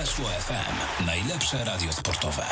Weszło FM. Najlepsze radio sportowe.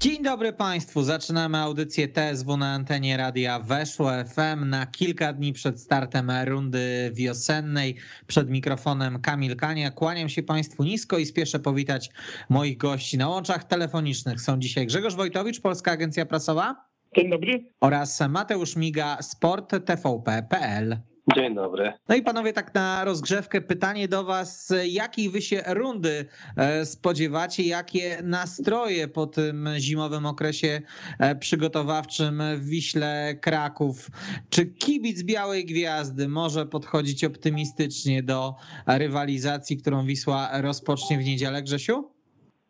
Dzień dobry Państwu. Zaczynamy audycję TSW na antenie radia Weszło FM na kilka dni przed startem rundy wiosennej. Przed mikrofonem Kamil Kania. Kłaniam się Państwu nisko i spieszę powitać moich gości. Na łączach telefonicznych są dzisiaj Grzegorz Wojtowicz, Polska Agencja Prasowa. Dzień dobry. Oraz Mateusz Miga, Sport TVP.pl. Dzień dobry. No i panowie, tak na rozgrzewkę pytanie do was, jakiej wy się rundy e, spodziewacie, jakie nastroje po tym zimowym okresie e, przygotowawczym w Wiśle Kraków? Czy kibic Białej Gwiazdy może podchodzić optymistycznie do rywalizacji, którą Wisła rozpocznie w niedzielę, Grzesiu?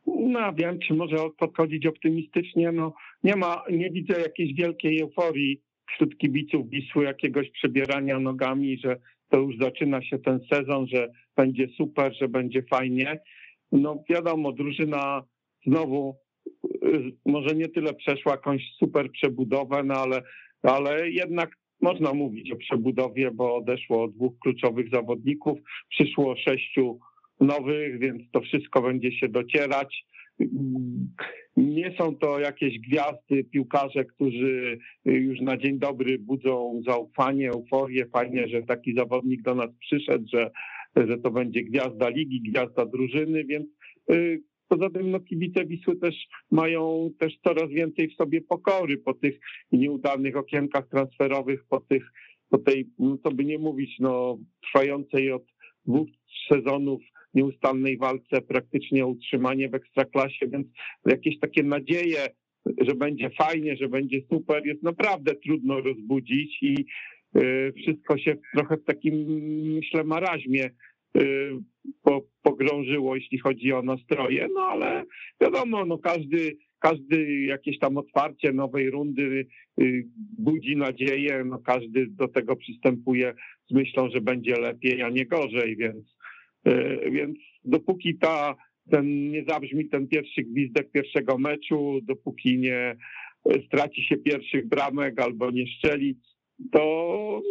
No wiem, czy może podchodzić optymistycznie. No nie ma, nie widzę jakiejś wielkiej euforii wśród kibiców Wisły jakiegoś przebierania nogami, że to już zaczyna się ten sezon, że będzie super, że będzie fajnie. No wiadomo, drużyna znowu y, może nie tyle przeszła jakąś super przebudowę, no ale, ale jednak można mówić o przebudowie, bo odeszło dwóch kluczowych zawodników, przyszło sześciu nowych, więc to wszystko będzie się docierać. Nie są to jakieś gwiazdy, piłkarze, którzy już na dzień dobry budzą zaufanie, euforię. Fajnie, że taki zawodnik do nas przyszedł, że, że to będzie gwiazda ligi, gwiazda drużyny, więc y, Poza tym no, kibice Wisły też mają też coraz więcej w sobie pokory po tych nieudanych okienkach transferowych, po tych, po tej, no co by nie mówić, no trwającej od dwóch sezonów nieustannej walce praktycznie o utrzymanie w ekstraklasie, więc jakieś takie nadzieje, że będzie fajnie, że będzie super, jest naprawdę trudno rozbudzić i y, wszystko się trochę w takim, myślę, maraźmie y, pogrążyło, jeśli chodzi o nastroje, no ale wiadomo, no każdy, każdy jakieś tam otwarcie nowej rundy y, budzi nadzieję, no każdy do tego przystępuje z myślą, że będzie lepiej, a nie gorzej, więc więc dopóki ta, ten nie zabrzmi ten pierwszy gwizdek pierwszego meczu, dopóki nie straci się pierwszych bramek albo nie szczeli, to,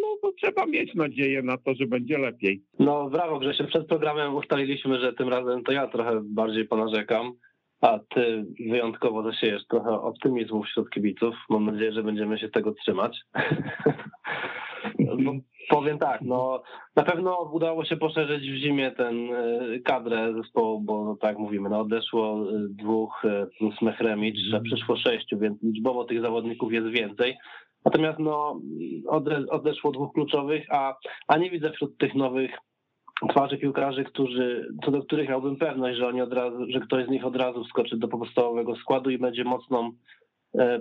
no, to trzeba mieć nadzieję na to, że będzie lepiej. No brawo Grzesiu, przed programem ustaliliśmy, że tym razem to ja trochę bardziej ponarzekam, a ty wyjątkowo zasiejesz trochę optymizmu wśród kibiców. Mam nadzieję, że będziemy się tego trzymać. No, powiem tak, no na pewno udało się poszerzyć w zimie ten e, kadrę zespołu, bo no, tak mówimy, no odeszło e, dwóch e, plus Mechremicz, że przyszło sześciu, więc liczbowo tych zawodników jest więcej. Natomiast no odeszło dwóch kluczowych, a, a nie widzę wśród tych nowych twarzy piłkarzy, którzy, co do których miałbym pewność, że oni od razu, że ktoś z nich od razu wskoczy do podstawowego składu i będzie mocną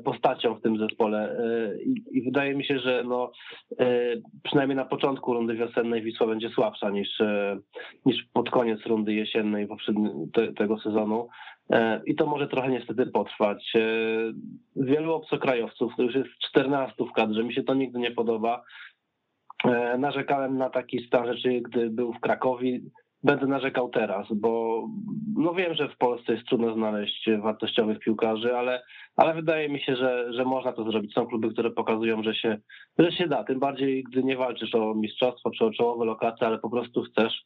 postacią w tym zespole. E, I, wydaje mi się, że no, e, przynajmniej na początku rundy wiosennej Wisła będzie słabsza niż, niż pod koniec rundy jesiennej te, tego sezonu. I to może trochę niestety potrwać. Wielu obcokrajowców, to już jest 14 w kadrze, mi się to nigdy nie podoba. Narzekałem na taki stan rzeczy, gdy był w Krakowie będę narzekał teraz, bo no wiem, że w Polsce jest trudno znaleźć wartościowych piłkarzy, ale, ale wydaje mi się, że, że można to zrobić. Są kluby, które pokazują, że się, że się da, tym bardziej gdy nie walczysz o mistrzostwo czy o czołowe lokacje, ale po prostu chcesz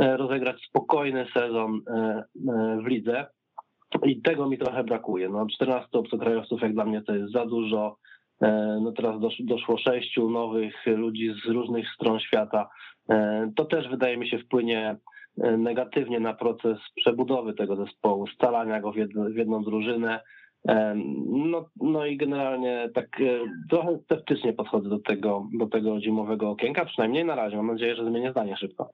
e, rozegrać spokojny sezon e, e, w lidze. I tego mi trochę brakuje. No, 14 obcokrajowców jak dla mnie to jest za dużo. No teraz doszło sześciu nowych ludzi z różnych stron świata. E, to też wydaje mi się wpłynie e, negatywnie na proces przebudowy tego zespołu, scalania go w, jedno, w jedną drużynę. E, no, no i generalnie tak trochę sceptycznie podchodzę do tego, do tego zimowego okienka, przynajmniej na razie. Mam nadzieję, że zmienię zdanie szybko.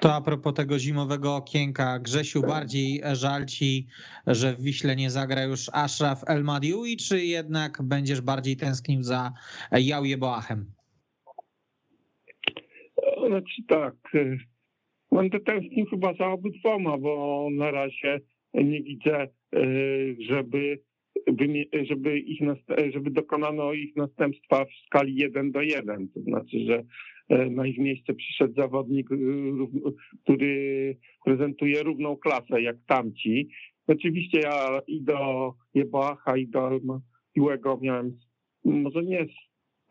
To a propos tego zimowego okienka, Grzesiu, bardziej żal ci, że w Wiśle nie zagra już Ashraf El Madiui, czy jednak będziesz bardziej tęsknił za Jauje Boachem? Znaczy tak, y, będę tęsknił chyba za obydwoma, bo na razie nie widzę, y, żeby, żeby, ich, żeby dokonano ich następstwa w skali 1 do 1. To znaczy, że y, na ich miejsce przyszedł zawodnik, który prezentuje równą klasę jak tamci. Oczywiście ja i do Jeboacha, i do Piłego miałem może nie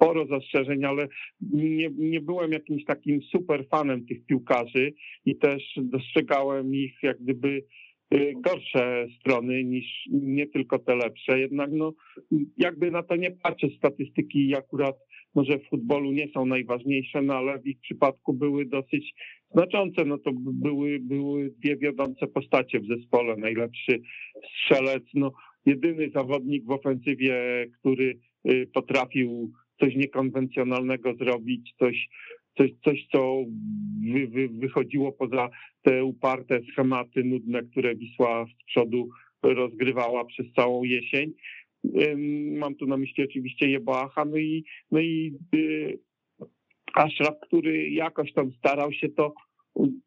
sporo zastrzeżeń, ale nie, nie byłem jakimś takim super fanem tych piłkarzy i też dostrzegałem ich jak gdyby y, gorsze strony niż nie tylko te lepsze. Jednak no, jakby na to nie patrzę, statystyki akurat może w futbolu nie są najważniejsze, no ale w ich przypadku były dosyć znaczące. No to były, były dwie wiodące postacie w zespole. Najlepszy strzelec, no jedyny zawodnik w ofensywie, który y, potrafił coś niekonwencjonalnego zrobić, coś, coś, coś co wy, wy, wychodziło poza te uparte schematy nudne, które Wisła z przodu rozgrywała przez całą jesień. Mam tu na myśli oczywiście Jebacha, no i, no i y, Ashraf, który jakoś tam starał się to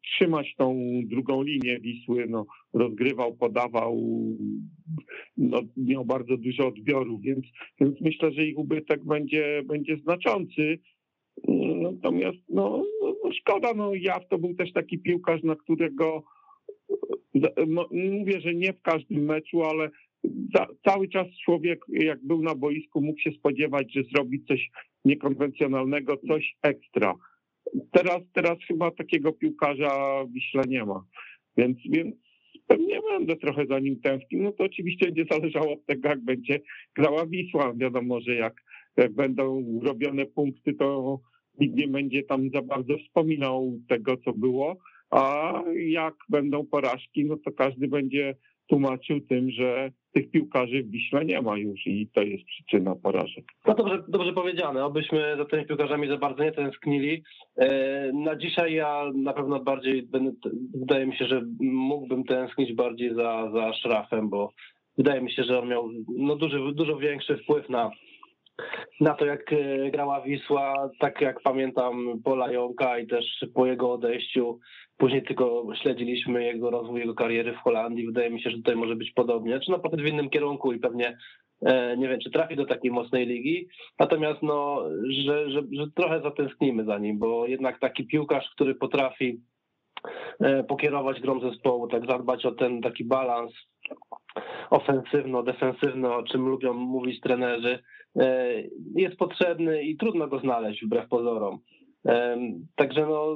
trzymać tą drugą linię Wisły, no, rozgrywał, podawał, no, miał bardzo dużo odbiorów, więc, więc myślę, że ich ubytek będzie, będzie znaczący. Natomiast no, no szkoda, no Jaw to był też taki piłkarz, na którego no, mówię, że nie w każdym meczu, ale za, cały czas człowiek, jak był na boisku, mógł się spodziewać, że zrobi coś niekonwencjonalnego, coś ekstra. Teraz, teraz chyba takiego piłkarza Wiśle nie ma, więc, więc pewnie będę trochę za nim tęsknił. No to oczywiście będzie zależało od tego, jak będzie grała Wisła. Wiadomo, że jak będą robione punkty, to nikt nie będzie tam za bardzo wspominał tego, co było, a jak będą porażki, no to każdy będzie tłumaczył tym, że tych piłkarzy w Wiśle nie ma już i to jest przyczyna porażek. No dobrze, dobrze powiedziane, obyśmy za tymi piłkarzami za bardzo nie tęsknili. E, na dzisiaj ja na pewno bardziej, będę, wydaje mi się, że mógłbym tęsknić bardziej za, za Szrafem, bo wydaje mi się, że on miał no, duży, dużo większy wpływ na na to, jak e, grała Wisła, tak jak pamiętam po Lajonka i też po jego odejściu. Później tylko śledziliśmy jego rozwój, jego kariery w Holandii. Wydaje mi się, że tutaj może być podobnie. Czy no potem w innym kierunku i pewnie e, nie wiem, czy trafi do takiej mocnej ligi. Natomiast no, że, że, że trochę zatęsknimy za nim, bo jednak taki piłkarz, który potrafi e, pokierować grą zespołu, tak zadbać o ten taki balans ofensywno-defensywny, o czym lubią mówić trenerzy, E, jest potrzebny i trudno go znaleźć wbrew pozorom. E, także no,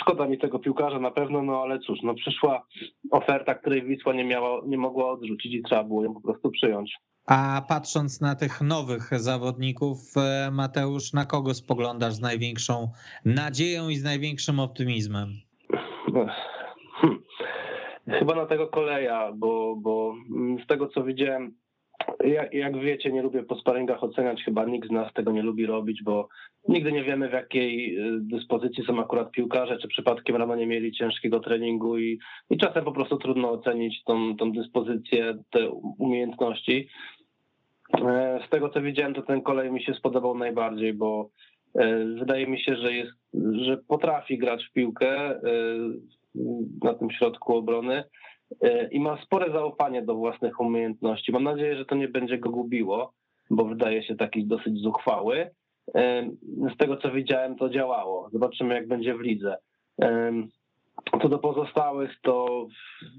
szkoda mi tego piłkarza na pewno, no ale cóż, no przyszła oferta, której Wisła nie, miała, nie mogła odrzucić i trzeba było ją po prostu przyjąć. A patrząc na tych nowych zawodników, e, Mateusz, na kogo spoglądasz z największą nadzieją i z największym optymizmem? Hmm. Chyba na tego koleja, bo, bo z tego co widziałem, jak, jak wiecie, nie lubię po sparingach oceniać, chyba nikt z nas tego nie lubi robić, bo nigdy nie wiemy w jakiej y, dyspozycji są akurat piłkarze, czy przypadkiem rano nie mieli ciężkiego treningu i, i czasem po prostu trudno ocenić tą, tą dyspozycję, te umiejętności. E, z tego co widziałem, to ten kolej mi się spodobał najbardziej, bo e, wydaje mi się, że jest, że potrafi grać w piłkę e, na tym środku obrony i ma spore zaufanie do własnych umiejętności. Mam nadzieję, że to nie będzie go gubiło, bo wydaje się taki dosyć zuchwały. E, z tego co widziałem, to działało. Zobaczymy, jak będzie w lidze. E, co do pozostałych, to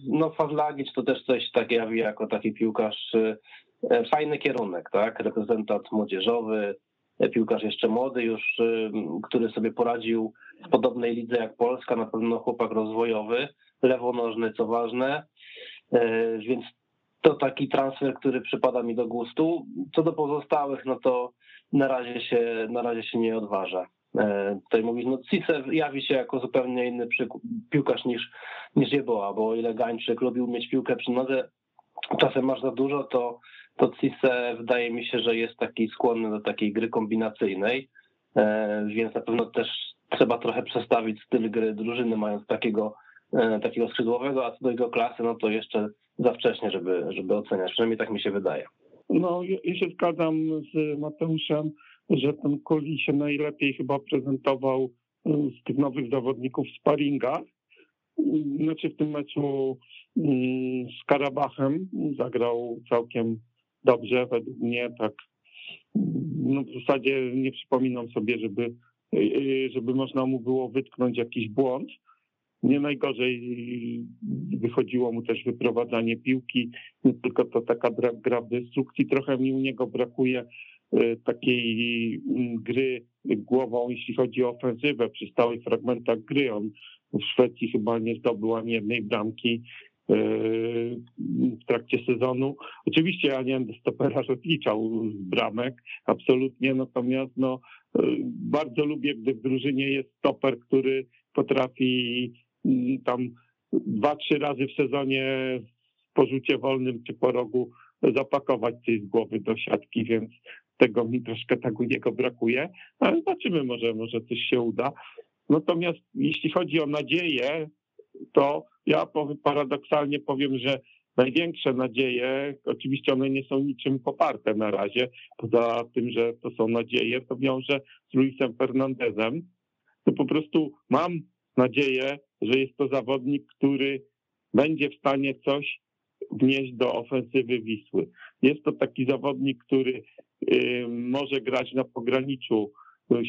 no Fawlagic to też coś tak jawi jako taki piłkarz, fajny kierunek, tak? Reprezentant młodzieżowy, piłkarz jeszcze młody już, który sobie poradził w podobnej lidze jak Polska, na pewno chłopak rozwojowy lewonożny, co ważne, e, więc to taki transfer, który przypada mi do gustu. Co do pozostałych, no to na razie się, na razie się nie odważa. E, tutaj mówić, no Cisse jawi się jako zupełnie inny piłkarz niż, niż Jeboa, bo o ile Gańczyk lubił mieć piłkę przy nodze, czasem masz za dużo, to, to Cisse wydaje mi się, że jest taki skłonny do takiej gry kombinacyjnej, e, więc na pewno też trzeba trochę przestawić styl gry drużyny, mając takiego E, takiego skrzydłowego, a co do jego klasy, no to jeszcze za wcześnie, żeby, żeby oceniać. Przynajmniej tak mi się wydaje. No, ja się zgadzam z Mateuszem, że ten Kuli się najlepiej chyba prezentował e, z tych nowych zawodników w sparingach. Znaczy w tym meczu mm, z Karabachem zagrał całkiem dobrze według mnie, tak no w zasadzie nie przypominam sobie, żeby, e, żeby można mu było wytknąć jakiś błąd. Nie najgorzej wychodziło mu też wyprowadzanie piłki, nie tylko to taka gra w destrukcji. Trochę mi u niego brakuje takiej mm, gry głową, jeśli chodzi o ofensywę przy stałych fragmentach gry. On w Szwecji chyba nie zdobył ani jednej bramki w trakcie sezonu. Oczywiście ja nie będę stopera rozliczał z bramek, absolutnie, natomiast no, bardzo lubię, gdy w drużynie jest stoper, który potrafi mm, tam dwa, trzy razy w sezonie w porzucie wolnym czy po rogu zapakować coś z głowy do siatki, więc tego mi troszkę tak u niego brakuje, ale zobaczymy, może, może coś się uda. Natomiast jeśli chodzi o nadzieję, to ja paradoksalnie powiem, że największe nadzieje, oczywiście one nie są niczym poparte na razie, poza tym, że to są nadzieje, to wiąże z Luisem Fernandezem. To po prostu mam nadzieję, że jest to zawodnik, który będzie w stanie coś wnieść do ofensywy Wisły. Jest to taki zawodnik, który y, może grać na pograniczu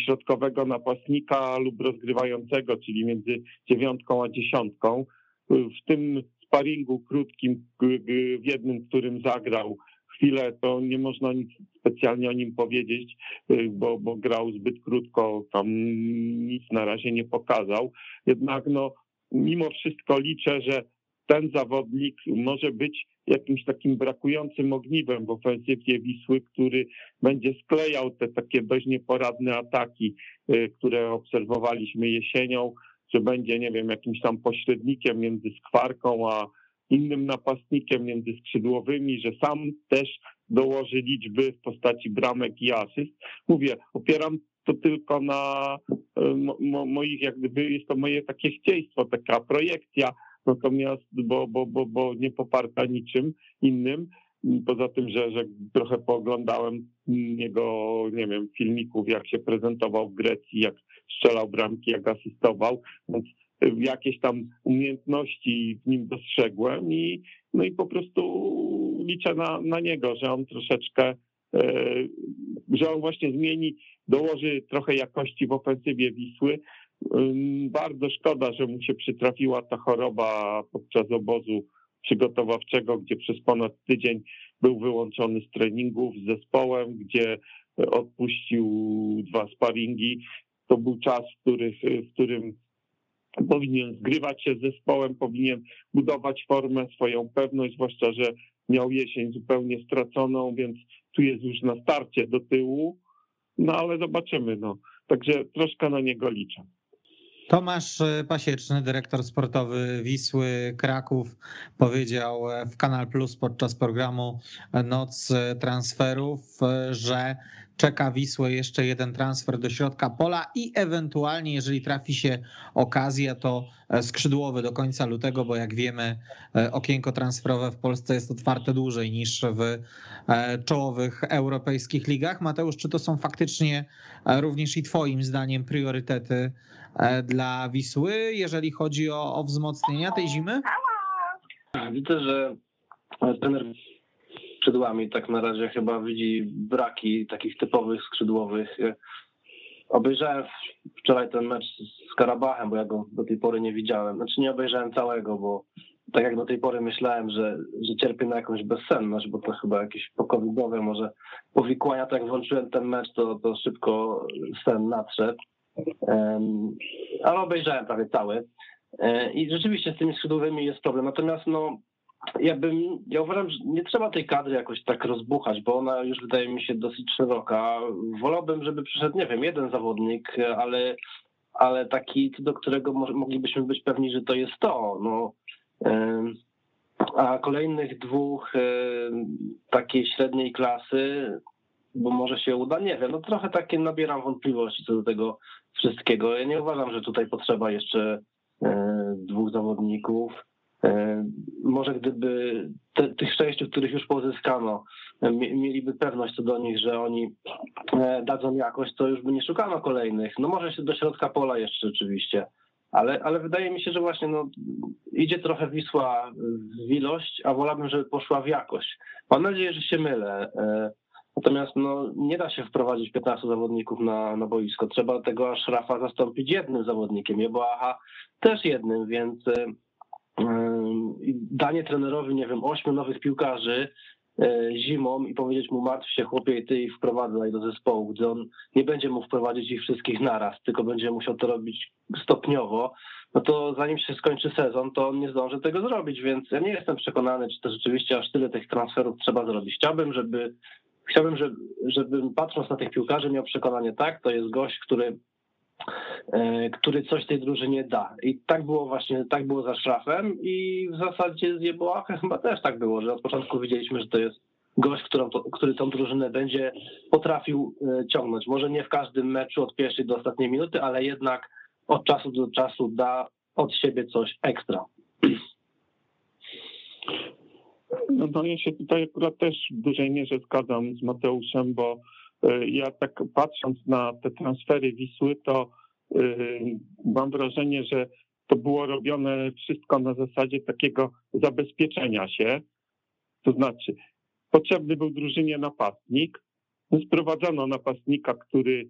środkowego napastnika lub rozgrywającego, czyli między dziewiątką a dziesiątką. Y, w tym sparingu krótkim, w jednym, którym zagrał chwilę, to nie można nic specjalnie o nim powiedzieć, bo, bo grał zbyt krótko, tam nic na razie nie pokazał. Jednak no, mimo wszystko liczę, że ten zawodnik może być jakimś takim brakującym ogniwem w ofensywie Wisły, który będzie sklejał te takie dość nieporadne ataki, y, które obserwowaliśmy jesienią, że będzie, nie wiem, jakimś tam pośrednikiem między skwarką a innym napastnikiem, między skrzydłowymi, że sam też dołoży liczby w postaci bramek i asyst. Mówię, opieram to tylko na y, mo, moich, jak gdyby jest to moje takie chcieństwo, taka projekcja, natomiast bo, bo, bo, bo nie poparta niczym innym. Poza tym, że, że trochę pooglądałem jego, nie wiem, filmików, jak się prezentował w Grecji, jak strzelał bramki, jak asystował, więc jakieś tam umiejętności w nim dostrzegłem i no i po prostu liczę na, na niego, że on troszeczkę, e, że on właśnie zmieni, dołoży trochę jakości w ofensywie Wisły, bardzo szkoda, że mu się przytrafiła ta choroba podczas obozu przygotowawczego, gdzie przez ponad tydzień był wyłączony z treningów z zespołem, gdzie odpuścił dwa sparingi. To był czas, w, w którym powinien zgrywać się z zespołem, powinien budować formę, swoją pewność, zwłaszcza, że miał jesień zupełnie straconą, więc tu jest już na starcie do tyłu. No ale zobaczymy. No. Także troszkę na niego liczę. Tomasz Pasieczny, dyrektor sportowy Wisły Kraków, powiedział w Kanal Plus podczas programu Noc Transferów, że czeka Wisłę jeszcze jeden transfer do środka pola i ewentualnie, jeżeli trafi się okazja, to skrzydłowy do końca lutego, bo jak wiemy, okienko transferowe w Polsce jest otwarte dłużej niż w czołowych europejskich ligach. Mateusz, czy to są faktycznie również i Twoim zdaniem priorytety E, dla Wisły, jeżeli chodzi o, o wzmocnienia tej zimy? Widzę, że trener skrzydłami tak na razie chyba widzi braki takich typowych skrzydłowych. Obejrzałem wczoraj ten mecz z Karabachem, bo ja go do tej pory nie widziałem. Znaczy nie obejrzałem całego, bo tak jak do tej pory myślałem, że, że cierpię na jakąś bezsenność, bo to chyba jakieś pokowidowe może powikłania. Tak jak włączyłem ten mecz, to, to szybko sen nadszedł ale obejrzałem prawie cały. E, I rzeczywiście z tymi skrzydłowymi jest problem. Natomiast no, ja bym, ja uważam, że nie trzeba tej kadry jakoś tak rozbuchać, bo ona już wydaje mi się dosyć szeroka. Wolałbym, żeby przyszedł, nie wiem, jeden zawodnik, ale, ale taki, do którego moglibyśmy być pewni, że to jest to. No, a kolejnych dwóch takiej średniej klasy, bo może się uda, nie wiem, no trochę takie nabieram wątpliwości co do tego wszystkiego. Ja nie uważam, że tutaj potrzeba jeszcze e, dwóch zawodników. E, może gdyby te, tych sześciu, których już pozyskano, e, mieliby pewność co do nich, że oni dadzą jakość, to już by nie szukano kolejnych. No może się do środka pola jeszcze oczywiście, ale, ale wydaje mi się, że właśnie no, idzie trochę Wisła w ilość, a wolałbym, żeby poszła w jakość. Mam nadzieję, że się mylę. Natomiast no, nie da się wprowadzić 15 zawodników na, na boisko. Trzeba tego aż Rafa zastąpić jednym zawodnikiem, Jeboaha też jednym, więc danie trenerowi, nie wiem, ośmiu nowych piłkarzy e, zimą i powiedzieć mu martw się chłopie i ty ich wprowadzaj do zespołu, gdzie on nie będzie mógł wprowadzić ich wszystkich naraz, tylko będzie musiał to robić stopniowo, no to zanim się skończy sezon, to on nie zdąży tego zrobić, więc ja nie jestem przekonany, czy to rzeczywiście aż tyle tych transferów trzeba zrobić. Chciałbym, żeby chciałbym, żeby, żebym patrząc na tych piłkarzy miał przekonanie, tak, to jest gość, który który coś tej drużynie da. I tak było właśnie, tak było za Szrafem i w zasadzie z Jeboachem chyba też tak było, że od początku widzieliśmy, że to jest gość, którą, który tą drużynę będzie potrafił e, ciągnąć. Może nie w każdym meczu od pierwszej do ostatniej minuty, ale jednak od czasu do czasu da od siebie coś ekstra. No, no ja się tutaj akurat też w dużej mierze zgadzam z Mateuszem, bo ja tak patrząc na te transfery Wisły, to y, mam wrażenie, że to było robione wszystko na zasadzie takiego zabezpieczenia się. To znaczy, potrzebny był drużynie napastnik, sprowadzono napastnika, który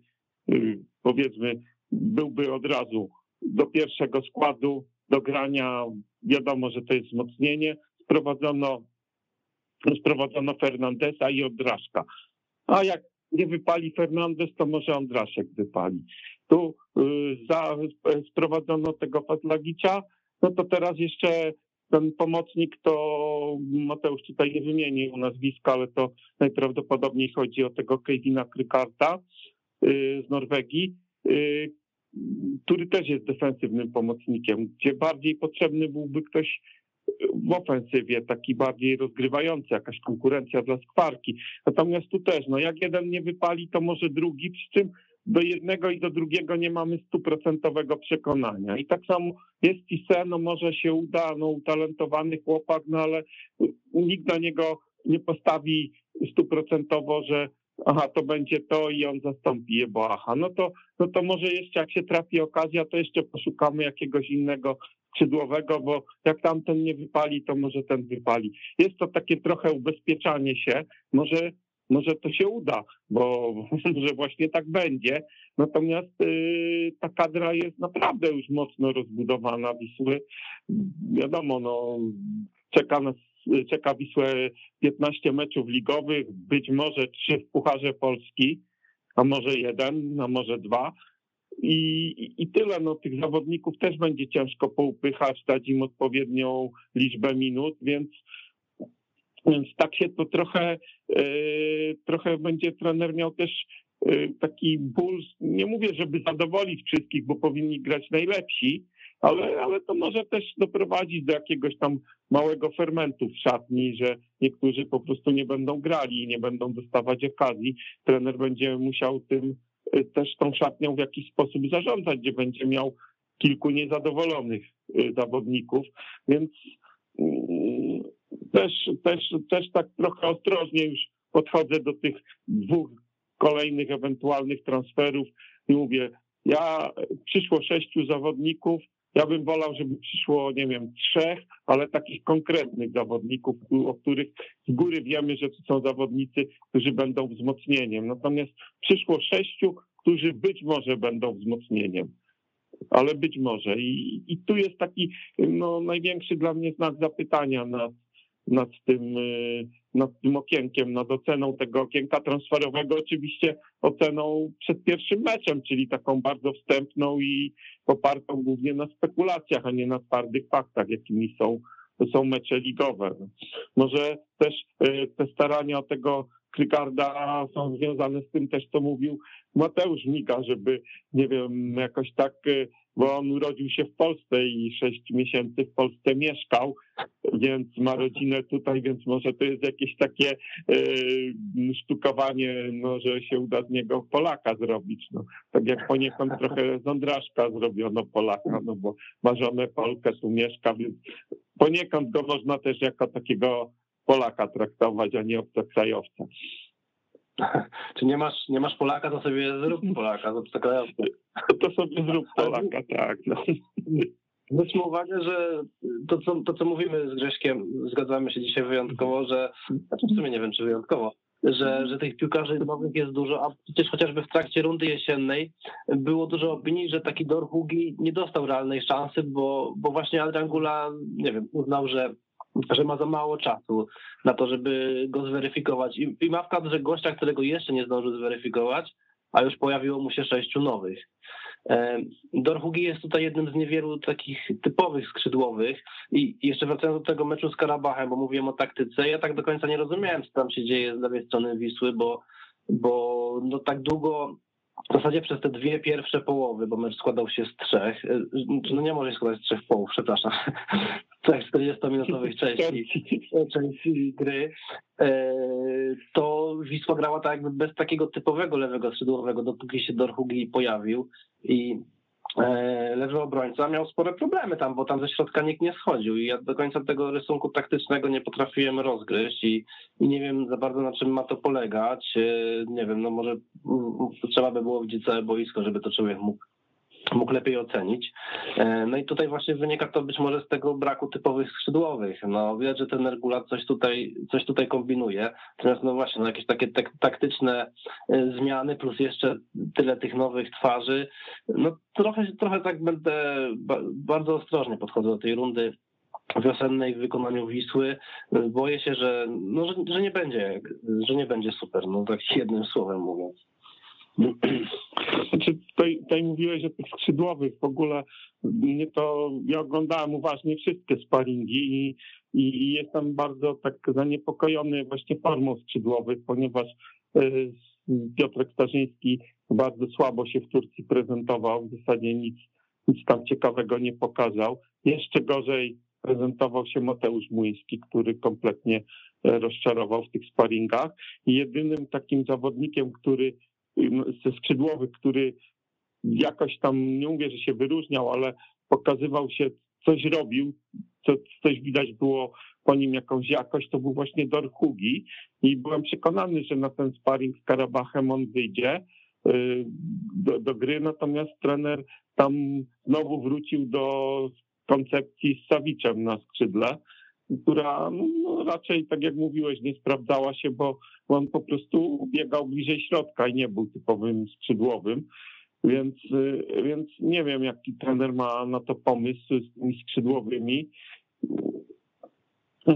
y, powiedzmy byłby od razu do pierwszego składu, do grania. Wiadomo, że to jest wzmocnienie. Sprowadzono, sprowadzono Fernandesa i Odraszka. A jak nie wypali Fernandez, to może Ondraszek wypali. Tu y, za, sprowadzono tego Fatlagicia, no to teraz jeszcze ten pomocnik to Mateusz tutaj nie wymienił nazwiska, ale to najprawdopodobniej chodzi o tego Kevina Krykarta y, z Norwegii, y, który też jest defensywnym pomocnikiem, gdzie bardziej potrzebny byłby ktoś w ofensywie, taki bardziej rozgrywający, jakaś konkurencja dla skwarki. Natomiast tu też, no jak jeden nie wypali, to może drugi, przy czym do jednego i do drugiego nie mamy stuprocentowego przekonania. I tak samo jest i no może się uda, no utalentowany chłopak, no ale nikt na niego nie postawi stuprocentowo, że aha, to będzie to i on zastąpi je, bo aha, no to, no to może jeszcze jak się trafi okazja, to jeszcze poszukamy jakiegoś innego skrzydłowego, bo jak tamten nie wypali, to może ten wypali. Jest to takie trochę ubezpieczanie się, może, może to się uda, bo może właśnie tak będzie. Natomiast yy, ta kadra jest naprawdę już mocno rozbudowana Wisły. Wiadomo, no, czeka nas czeka Wisłę 15 meczów ligowych, być może trzy w Pucharze Polski, a może jeden, a może dwa. I, I tyle, no tych zawodników też będzie ciężko poupychać, dać im odpowiednią liczbę minut, więc, więc tak się to trochę, yy, trochę będzie trener miał też yy, taki ból, nie mówię, żeby zadowolić wszystkich, bo powinni grać najlepsi, ale, ale to może też doprowadzić do jakiegoś tam małego fermentu w szatni, że niektórzy po prostu nie będą grali i nie będą dostawać okazji. Trener będzie musiał tym też tą szatnią w jakiś sposób zarządzać, gdzie będzie miał kilku niezadowolonych y, zawodników, więc mm, też, też, też tak trochę ostrożnie już podchodzę do tych dwóch kolejnych ewentualnych transferów i mówię, ja przyszło sześciu zawodników, ja bym wolał, żeby przyszło, nie wiem, trzech, ale takich konkretnych zawodników, o których z góry wiemy, że to są zawodnicy, którzy będą wzmocnieniem. Natomiast przyszło sześciu, którzy być może będą wzmocnieniem. Ale być może. I, i tu jest taki no, największy dla mnie znak zapytania nad, nad tym, y, nad tym okienkiem, nad oceną tego okienka transferowego, oczywiście oceną przed pierwszym meczem, czyli taką bardzo wstępną i popartą głównie na spekulacjach, a nie na twardych faktach, jakimi są, są mecze ligowe. Może też y, te starania tego Krykarda są związane z tym też, co mówił Mateusz Mika, żeby, nie wiem, jakoś tak y, bo on urodził się w Polsce i sześć miesięcy w Polsce mieszkał, więc ma rodzinę tutaj, więc może to jest jakieś takie yy, sztukowanie, no, że się uda z niego Polaka zrobić. No. Tak jak poniekąd trochę z Ondraszka zrobiono Polaka, no bo ma żonę Polkę, tu mieszka, więc poniekąd go można też jako takiego Polaka traktować, a nie obcokrajowca. Czy nie masz, nie masz Polaka, to sobie zrób Polaka, to obcokrajowca. To sobie zrób Polaka, tak. No. Zwróćmy uwagę, że to co, to, co mówimy z Grześkiem, zgadzamy się dzisiaj wyjątkowo, że, znaczy w sumie nie wiem, czy wyjątkowo, że, że tych piłkarzy nowych jest dużo, a przecież chociażby w trakcie rundy jesiennej było dużo opinii, że taki Dorhugi nie dostał realnej szansy, bo, bo właśnie Adrian Gula, nie wiem, uznał, że że ma za mało czasu na to, żeby go zweryfikować. I, i ma w kadrze gościa, którego jeszcze nie zdążył zweryfikować, a już pojawiło mu się sześciu nowych. Dorhugi jest tutaj jednym z niewielu takich typowych skrzydłowych i jeszcze wracając do tego meczu z Karabachem, bo mówiłem o taktyce, ja tak do końca nie rozumiałem, co tam się dzieje z lewej strony Wisły, bo, bo no tak długo w zasadzie przez te dwie pierwsze połowy, bo mecz składał się z trzech, e, no nie może się składać z trzech połów, przepraszam, trzech 40-minutowych części, części gry, e, to Wisła grała tak jakby bez takiego typowego lewego skrzydłowego, dopóki się Dorhugi pojawił. I lewy obrońca miał spore problemy tam, bo tam ze środka nikt nie schodził i ja do końca tego rysunku taktycznego nie potrafiłem rozgryźć i, i nie wiem za bardzo na czym ma to polegać. Nie wiem, no może trzeba by było widzieć całe boisko, żeby to człowiek mógł mógł lepiej ocenić. E, no i tutaj właśnie wynika to być może z tego braku typowych skrzydłowych. No widać, że ten Regula coś tutaj, coś tutaj kombinuje. Natomiast no właśnie, no jakieś takie taktyczne e, zmiany plus jeszcze tyle tych nowych twarzy. No trochę, trochę tak będę bardzo ostrożnie podchodzę do tej rundy wiosennej w wykonaniu Wisły. Boję się, że, no, że, że nie będzie, że nie będzie super, no tak jednym słowem mówiąc. Znaczy, tutaj, tutaj mówiłeś o tych skrzydłowych. W ogóle mnie to, ja oglądałem uważnie wszystkie sparingi i, i jestem bardzo tak zaniepokojony właśnie formą skrzydłowych, ponieważ y, Piotrek Starzyński bardzo słabo się w Turcji prezentował, w zasadzie nic, nic tam ciekawego nie pokazał. Jeszcze gorzej prezentował się Mateusz Młyński, który kompletnie e, rozczarował w tych sparingach. I jedynym takim zawodnikiem, który ze skrzydłowych, który jakoś tam, nie mówię, że się wyróżniał, ale pokazywał się, coś robił, co, coś widać było po nim jakąś jakość, to był właśnie Dorhugi i byłem przekonany, że na ten sparring z Karabachem on wyjdzie y, do, do gry, natomiast trener tam znowu wrócił do koncepcji z Sawiczem na skrzydle, która no, no, raczej, tak jak mówiłeś, nie sprawdzała się, bo on po prostu biegał bliżej środka i nie był typowym skrzydłowym. Więc, y, więc nie wiem, jaki trener ma na to pomysł z tymi skrzydłowymi.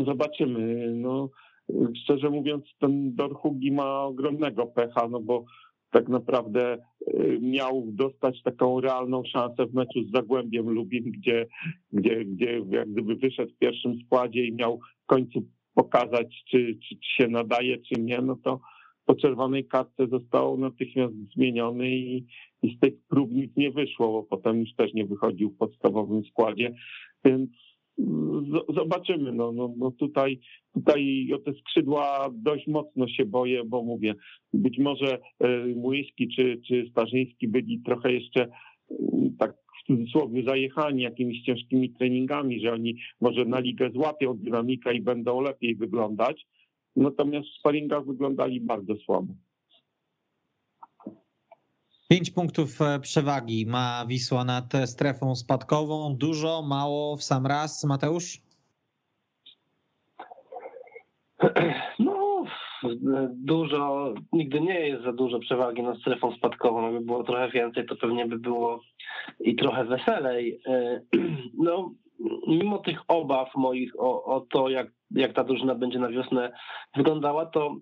Zobaczymy. No, szczerze mówiąc, ten Dorhugi ma ogromnego pecha, no bo tak naprawdę y, miał dostać taką realną szansę w meczu z Zagłębiem Lubin, gdzie, gdzie, gdzie jak gdyby wyszedł w pierwszym składzie i miał w końcu pokazać, czy, czy, czy się nadaje, czy nie, no to po czerwonej kartce został natychmiast zmieniony i, i z tych prób nic nie wyszło, bo potem już też nie wychodził w podstawowym składzie, więc zobaczymy. No, no, no tutaj, tutaj o te skrzydła dość mocno się boję, bo mówię, być może e, Młyński czy, czy Starzyński byli trochę jeszcze mm, tak cudzysłowie zajechani jakimiś ciężkimi treningami, że oni może na ligę złapią dynamikę i będą lepiej wyglądać. Natomiast w sparingach wyglądali bardzo słabo. Pięć punktów e, przewagi ma Wisła nad strefą spadkową. Dużo, mało, w sam raz, Mateusz? No, dużo, nigdy nie jest za dużo przewagi nad strefą spadkową. Jakby było trochę więcej, to pewnie by było i trochę weselej. E, no, mimo tych obaw moich o, o to, jak, jak ta drużyna będzie na wiosnę wyglądała, to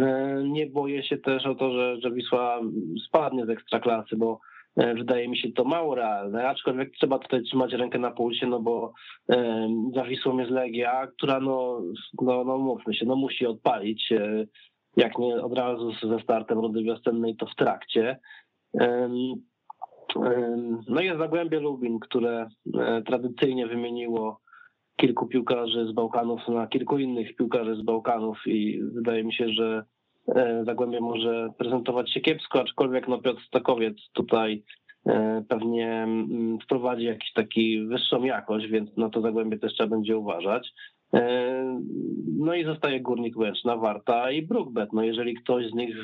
E, nie boję się też o to, że, że Wisła spadnie z ekstraklasy, bo wydaje mi się to mało realne, aczkolwiek trzeba tutaj trzymać rękę na pulsie, no bo e, za Wisłą jest Legia, która no, no, no mówmy się, no musi odpalić, jak nie od razu ze startem rundy wiosennej, to w trakcie. No jest Zagłębie Lubin, które tradycyjnie wymieniło kilku piłkarzy z Bałkanów na kilku innych piłkarzy z Bałkanów i wydaje mi się, że e, Zagłębie może prezentować się kiepsko, aczkolwiek no Piotr Stokowiec tutaj e, pewnie mm, wprowadzi jakiś taki wyższą jakość, więc na to Zagłębie też trzeba będzie uważać. E, no i zostaje Górnik Łęczna, Warta i Brookbet. No jeżeli ktoś z nich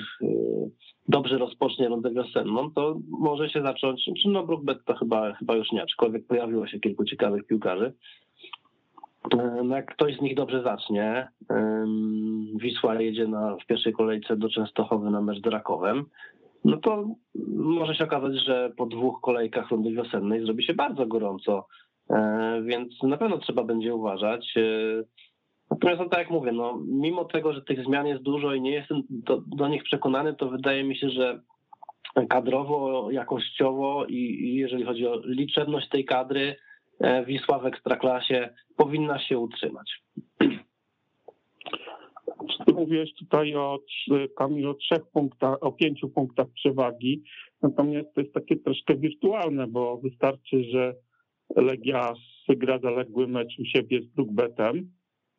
dobrze rozpocznie rundę wiosenną, to może się zacząć, no Brookbet to chyba, chyba już nie, aczkolwiek pojawiło się kilku ciekawych piłkarzy. No jak ktoś z nich dobrze zacznie, Wisła jedzie na, w pierwszej kolejce do Częstochowy na mecz z no to może się okazać, że po dwóch kolejkach rundy wiosennej zrobi się bardzo gorąco więc na pewno trzeba będzie uważać. Natomiast no, tak jak mówię, no, mimo tego, że tych zmian jest dużo i nie jestem do, do nich przekonany, to wydaje mi się, że kadrowo, jakościowo i, i jeżeli chodzi o liczebność tej kadry, e, Wisła w Ekstraklasie powinna się utrzymać. Mówiłeś tutaj o, Kamil, o trzech punktach, o pięciu punktach przewagi, natomiast to jest takie troszkę wirtualne, bo wystarczy, że Legia wygra zaległy mecz u siebie z Brookbetem,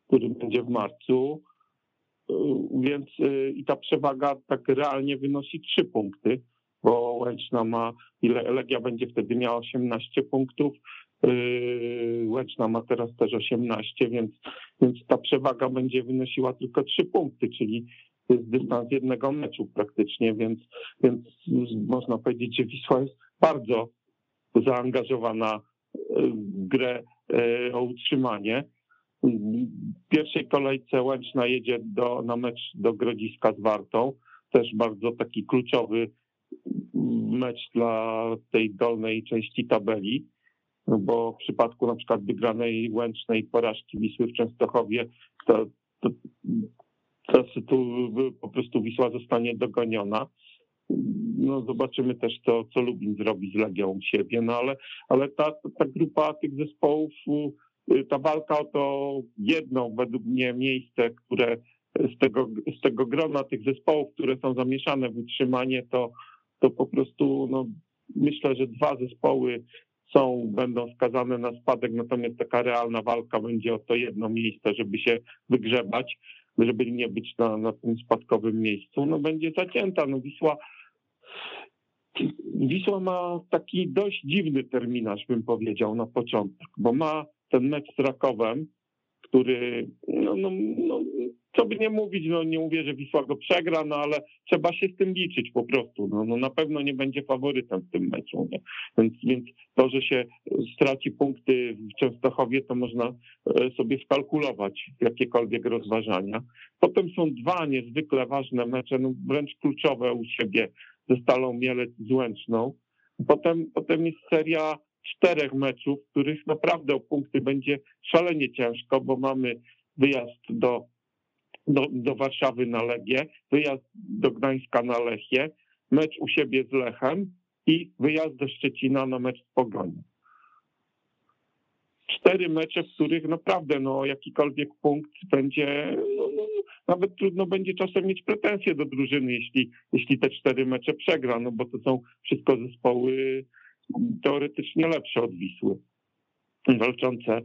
który będzie w marcu, y, więc y, i ta przewaga tak realnie wynosi trzy punkty, bo Łęczna ma, ile Legia będzie wtedy miała 18 punktów, Łęczna ma teraz też 18, więc, więc ta przewaga będzie wynosiła tylko trzy punkty, czyli to jest dystans jednego meczu praktycznie, więc, więc można powiedzieć, że Wisła jest bardzo zaangażowana w grę o utrzymanie. W pierwszej kolejce Łęczna jedzie do, na mecz do Grodziska z Wartą. Też bardzo taki kluczowy mecz dla tej dolnej części tabeli, bo w przypadku na przykład wygranej Łęcznej porażki Wisły w Częstochowie, to, to, to, to po prostu Wisła zostanie dogoniona. No zobaczymy też to, co Lubin zrobi z Legią siebie, no ale, ale ta, ta grupa tych zespołów ta walka o to jedno według mnie miejsce, które z tego, z tego grona tych zespołów, które są zamieszane w utrzymanie, to, to po prostu no, myślę, że dwa zespoły są, będą skazane na spadek, natomiast taka realna walka będzie o to jedno miejsce, żeby się wygrzebać, żeby nie być na, na tym spadkowym miejscu, no będzie zacięta. No Wisła, Wisła ma taki dość dziwny terminarz, bym powiedział, na początek, bo ma ten mecz z Rakowem, który, no, no, co by nie mówić, no nie mówię, że Wisła go przegra, no ale trzeba się z tym liczyć po prostu. No, no na pewno nie będzie faworytem w tym meczu. Nie? Więc, więc to, że się straci punkty w Częstochowie, to można e, sobie skalkulować jakiekolwiek rozważania. Potem są dwa niezwykle ważne mecze, no wręcz kluczowe u siebie ze Stalą Mielec z Łęczną. Potem, potem jest seria czterech meczów, w których naprawdę o punkty będzie szalenie ciężko, bo mamy wyjazd do, do, do Warszawy na Legię, wyjazd do Gdańska na Lechie, mecz u siebie z Lechem i wyjazd do Szczecina na mecz z Pogonią. Cztery mecze, w których naprawdę no, jakikolwiek punkt będzie, no, no, nawet trudno będzie czasem mieć pretensje do drużyny, jeśli, jeśli te cztery mecze przegra, no bo to są wszystko zespoły teoretycznie lepsze od Wisły walczące.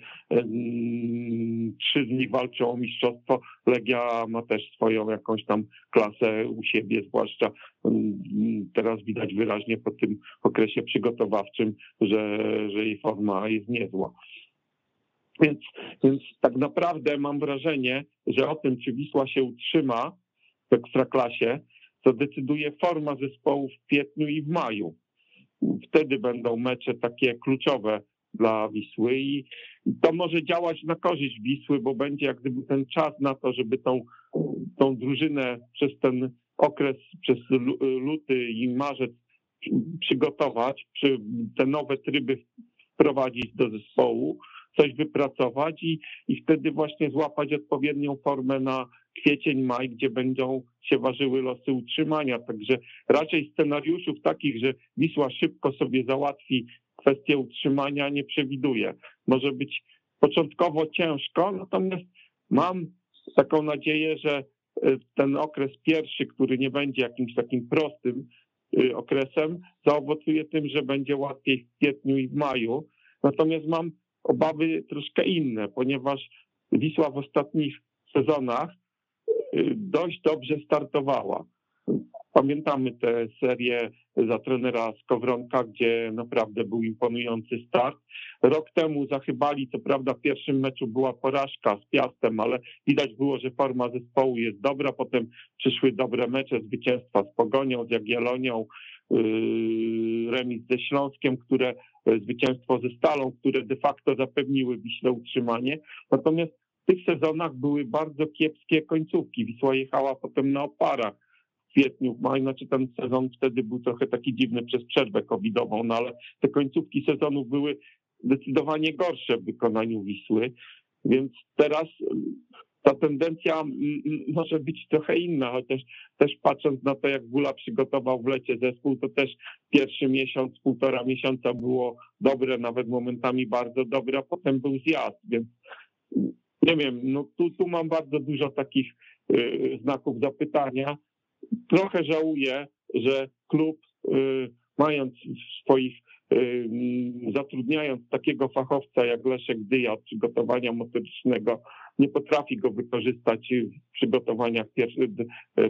Trzy nich walczą o mistrzostwo. Legia ma też swoją jakąś tam klasę u siebie, zwłaszcza teraz widać wyraźnie po tym okresie przygotowawczym, że, że jej forma jest niezła. Więc, więc tak naprawdę mam wrażenie, że o tym, czy Wisła się utrzyma w ekstraklasie, to decyduje forma zespołu w kwietniu i w maju wtedy będą mecze takie kluczowe dla Wisły i to może działać na korzyść Wisły, bo będzie jak gdyby ten czas na to, żeby tą, tą drużynę przez ten okres, przez luty i marzec przygotować, te nowe tryby wprowadzić do zespołu, coś wypracować i, i wtedy właśnie złapać odpowiednią formę na kwiecień, maj, gdzie będą się ważyły losy utrzymania. Także raczej scenariuszów takich, że Wisła szybko sobie załatwi kwestię utrzymania nie przewiduje. Może być początkowo ciężko, natomiast mam taką nadzieję, że e, ten okres pierwszy, który nie będzie jakimś takim prostym e, okresem, zaowocuje tym, że będzie łatwiej w kwietniu i w maju. Natomiast mam obawy troszkę inne, ponieważ Wisła w ostatnich sezonach y, dość dobrze startowała. Pamiętamy tę serię za trenera Skowronka, gdzie naprawdę był imponujący start. Rok temu zachybali, co prawda w pierwszym meczu była porażka z Piastem, ale widać było, że forma zespołu jest dobra. Potem przyszły dobre mecze, zwycięstwa z Pogonią, z Jagiellonią, yy, remis ze Śląskiem, które zwycięstwo ze Stalą, które de facto zapewniły Wiśle utrzymanie. Natomiast w tych sezonach były bardzo kiepskie końcówki. Wisła jechała potem na oparach kwietniu, w maju, znaczy ten sezon wtedy był trochę taki dziwny przez przerwę covidową, no ale te końcówki sezonów były zdecydowanie gorsze w wykonaniu Wisły, więc teraz ta tendencja może być trochę inna, chociaż też patrząc na to, jak Gula przygotował w lecie zespół, to też pierwszy miesiąc, półtora miesiąca było dobre, nawet momentami bardzo dobre, a potem był zjazd, więc nie wiem, no tu, tu mam bardzo dużo takich y, znaków zapytania. Trochę żałuję, że klub y, mając swoich zatrudniając takiego fachowca jak Leszek Dyja od przygotowania motorycznego, nie potrafi go wykorzystać w przygotowaniach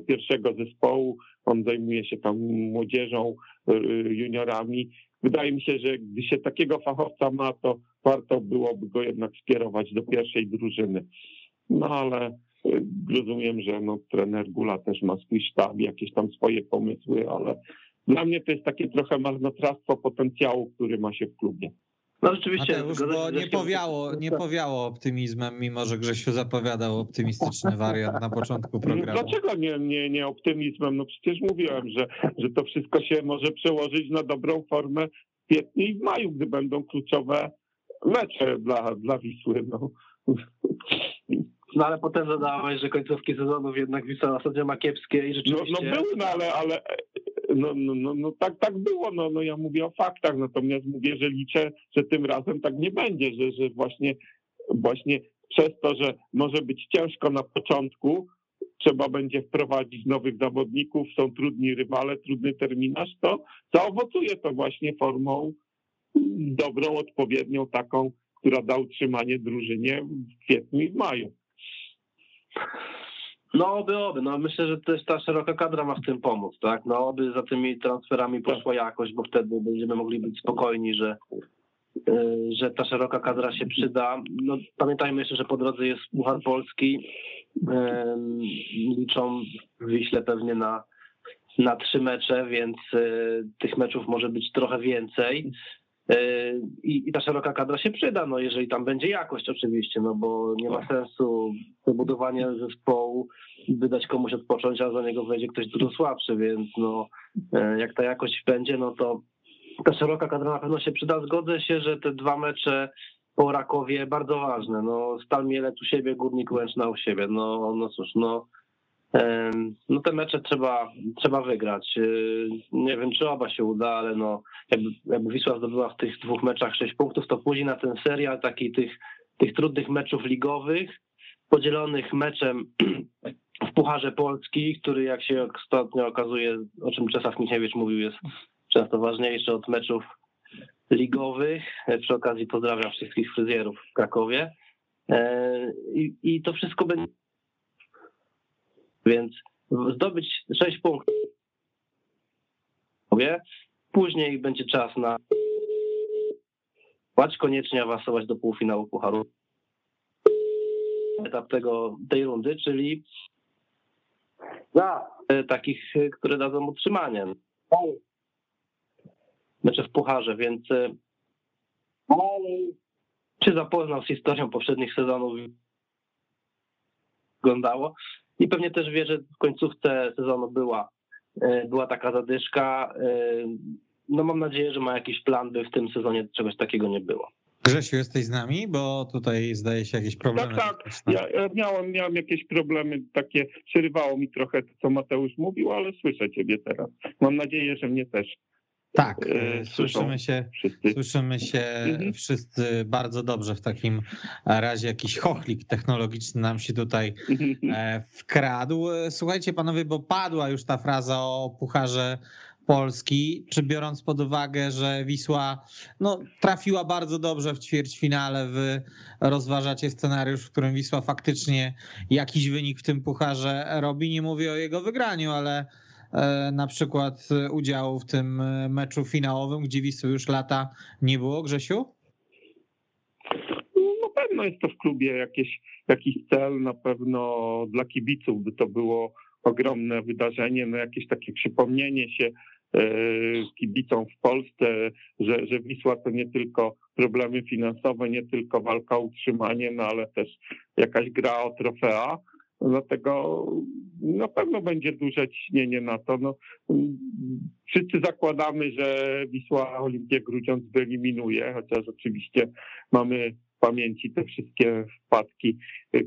pierwszego zespołu. On zajmuje się tam młodzieżą, y, juniorami. Wydaje mi się, że gdy się takiego fachowca ma, to warto byłoby go jednak skierować do pierwszej drużyny. No ale y, rozumiem, że no, trener Gula też ma swój sztab, jakieś tam swoje pomysły, ale dla mnie to jest takie trochę marnotrawstwo potencjału, który ma się w klubie. No rzeczywiście. Mateusz, bo nie powiało, nie powiało optymizmem, mimo że Grzesiu zapowiadał optymistyczny wariant na początku programu. Dlaczego nie, nie, nie optymizmem? No przecież mówiłem, że, że to wszystko się może przełożyć na dobrą formę w kwietniu i w maju, gdy będą kluczowe mecze dla, dla Wisły. No. No ale potem dodałeś, że końcówki sezonów jednak Wisła ostatnio ma kiepskie i rzeczywiście... No, no były, no ale, ale no, no, no, no tak, tak było, no, no ja mówię o faktach, natomiast mówię, że liczę, że tym razem tak nie będzie, że, że właśnie, właśnie przez to, że może być ciężko na początku, trzeba będzie wprowadzić nowych zawodników, są trudni rywale, trudny terminarz, to zaowocuje to właśnie formą dobrą, odpowiednią, taką, która da utrzymanie drużynie w kwietniu i w maju. No oby, oby. No myślę, że też ta szeroka kadra ma w tym pomóc, tak? No oby za tymi transferami poszła jakość, bo wtedy będziemy mogli być spokojni, że, e, że ta szeroka kadra się przyda. No pamiętajmy jeszcze, że po drodze jest Puchar Polski. Liczą w Wiśle pewnie na, na trzy mecze, więc e, tych meczów może być trochę więcej. E, I, I, ta szeroka kadra się przyda, no jeżeli tam będzie jakość oczywiście, no bo nie ma sensu budowanie zespołu, by dać komuś odpocząć, a za niego wejdzie ktoś dużo słabszy, więc no e, jak ta jakość będzie, no to ta szeroka kadra na pewno się przyda. Zgodzę się, że te dwa mecze po Rakowie bardzo ważne. No Stal Mielec u siebie, Górnik Łęczna u siebie. No, no cóż, no no te mecze trzeba, trzeba wygrać. Y, nie wiem, czy oba się uda, ale no, jakby, jakby Wisła zdobyła w tych dwóch meczach sześć punktów, to później na ten serial taki tych, tych trudnych meczów ligowych, podzielonych meczem w Pucharze Polski, który jak się ostatnio okazuje, o czym Czesław Michniewicz mówił, jest często ważniejszy od meczów ligowych. Przy okazji pozdrawiam wszystkich fryzjerów w Krakowie. E, I, i to wszystko będzie więc zdobyć 6 punktów, później będzie czas na płać koniecznie awansować do półfinału Pucharu. Etap tego, tej rundy, czyli takich, które dadzą utrzymanie. Mecze w Pucharze, więc czy zapoznał z historią poprzednich sezonów wyglądało, i pewnie też wie, że w końcówce sezonu była, e, była taka zadyszka. E, no mam nadzieję, że ma jakiś plan, by w tym sezonie czegoś takiego nie było. Grzesiu, jesteś z nami? Bo tutaj zdaje się jakieś problemy. Tak, tak. Ja, ja miałem, miałem jakieś problemy takie, przerywało mi trochę to, co Mateusz mówił, ale słyszę ciebie teraz. Mam nadzieję, że mnie też. Tak, e, e, słyszymy się, wszyscy. słyszymy się mhm. wszyscy bardzo dobrze. W takim razie jakiś chochlik technologiczny nam się tutaj e, wkradł. Słuchajcie panowie, bo padła już ta fraza o Pucharze Polski, czy biorąc pod uwagę, że Wisła no, trafiła bardzo dobrze w ćwierćfinale, wy rozważacie scenariusz, w którym Wisła faktycznie jakiś wynik w tym pucharze robi. Nie mówię o jego wygraniu, ale na przykład udziału w tym e, meczu finałowym, gdzie Wisły już lata nie było, Grzesiu? No pewno jest to w klubie jakieś, jakiś cel, na pewno dla kibiców by to było ogromne wydarzenie, no jakieś takie przypomnienie się e, kibicom w Polsce, że, że Wisła to nie tylko problemy finansowe, nie tylko walka o utrzymanie, no ale też jakaś gra o trofea. Dlatego na pewno będzie duże ciśnienie na to. No, wszyscy zakładamy, że Wisła Olimpię Grudziądz wyeliminuje, chociaż oczywiście mamy w pamięci te wszystkie wpadki,